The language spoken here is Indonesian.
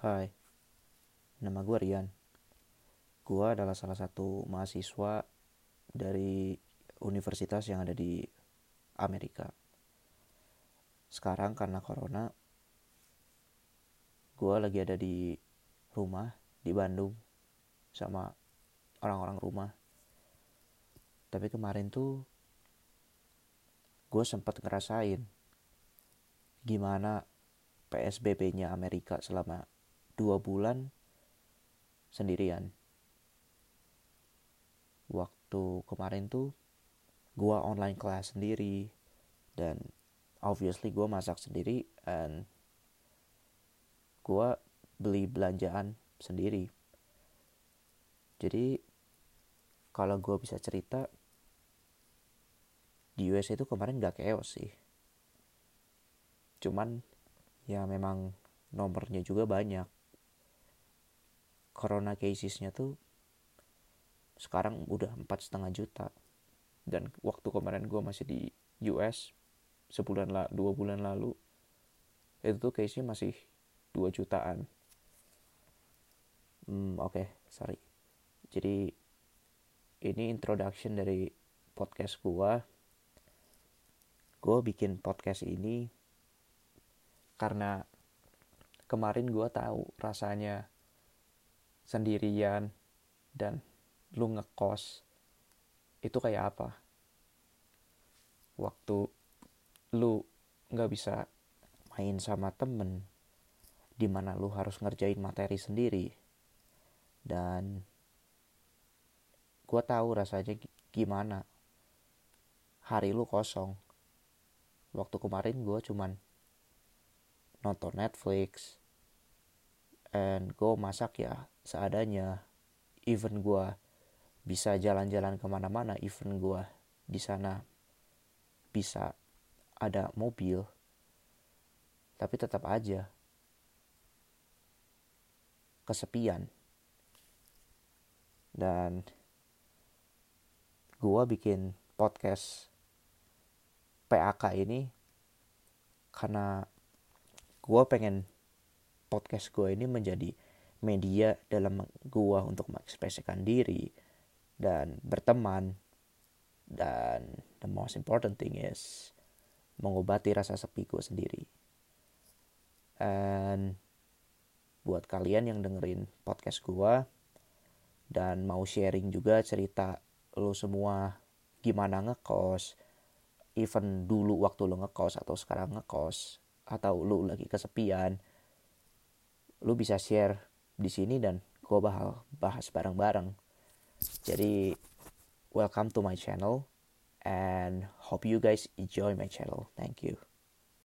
Hai, nama gue Rian. Gue adalah salah satu mahasiswa dari universitas yang ada di Amerika. Sekarang karena corona, gue lagi ada di rumah di Bandung sama orang-orang rumah. Tapi kemarin tuh gue sempat ngerasain gimana PSBB-nya Amerika selama dua bulan sendirian. Waktu kemarin tuh gue online kelas sendiri dan obviously gue masak sendiri and gue beli belanjaan sendiri. Jadi kalau gue bisa cerita di US itu kemarin gak chaos sih cuman ya memang nomornya juga banyak corona casesnya tuh sekarang udah empat setengah juta. Dan waktu kemarin gue masih di US sebulan lah dua bulan lalu itu tuh case-nya masih dua jutaan. Hmm, oke okay, sorry. Jadi ini introduction dari podcast gue gue bikin podcast ini karena kemarin gue tahu rasanya sendirian dan lu ngekos itu kayak apa? Waktu lu nggak bisa main sama temen di mana lu harus ngerjain materi sendiri. Dan gue tahu rasanya gimana. Hari lu kosong. Waktu kemarin gue cuman nonton Netflix and gue masak ya seadanya. Even gue bisa jalan-jalan ke mana-mana even gue di sana bisa ada mobil tapi tetap aja kesepian. Dan gue bikin podcast PAK ini karena gue pengen podcast gue ini menjadi media dalam gue untuk mengekspresikan diri dan berteman. Dan the most important thing is mengobati rasa sepi gue sendiri. And buat kalian yang dengerin podcast gue dan mau sharing juga cerita lo semua gimana ngekos even dulu waktu lo ngekos atau sekarang ngekos atau lo lagi kesepian lo bisa share di sini dan gue bakal bahas bareng-bareng. Jadi welcome to my channel and hope you guys enjoy my channel. Thank you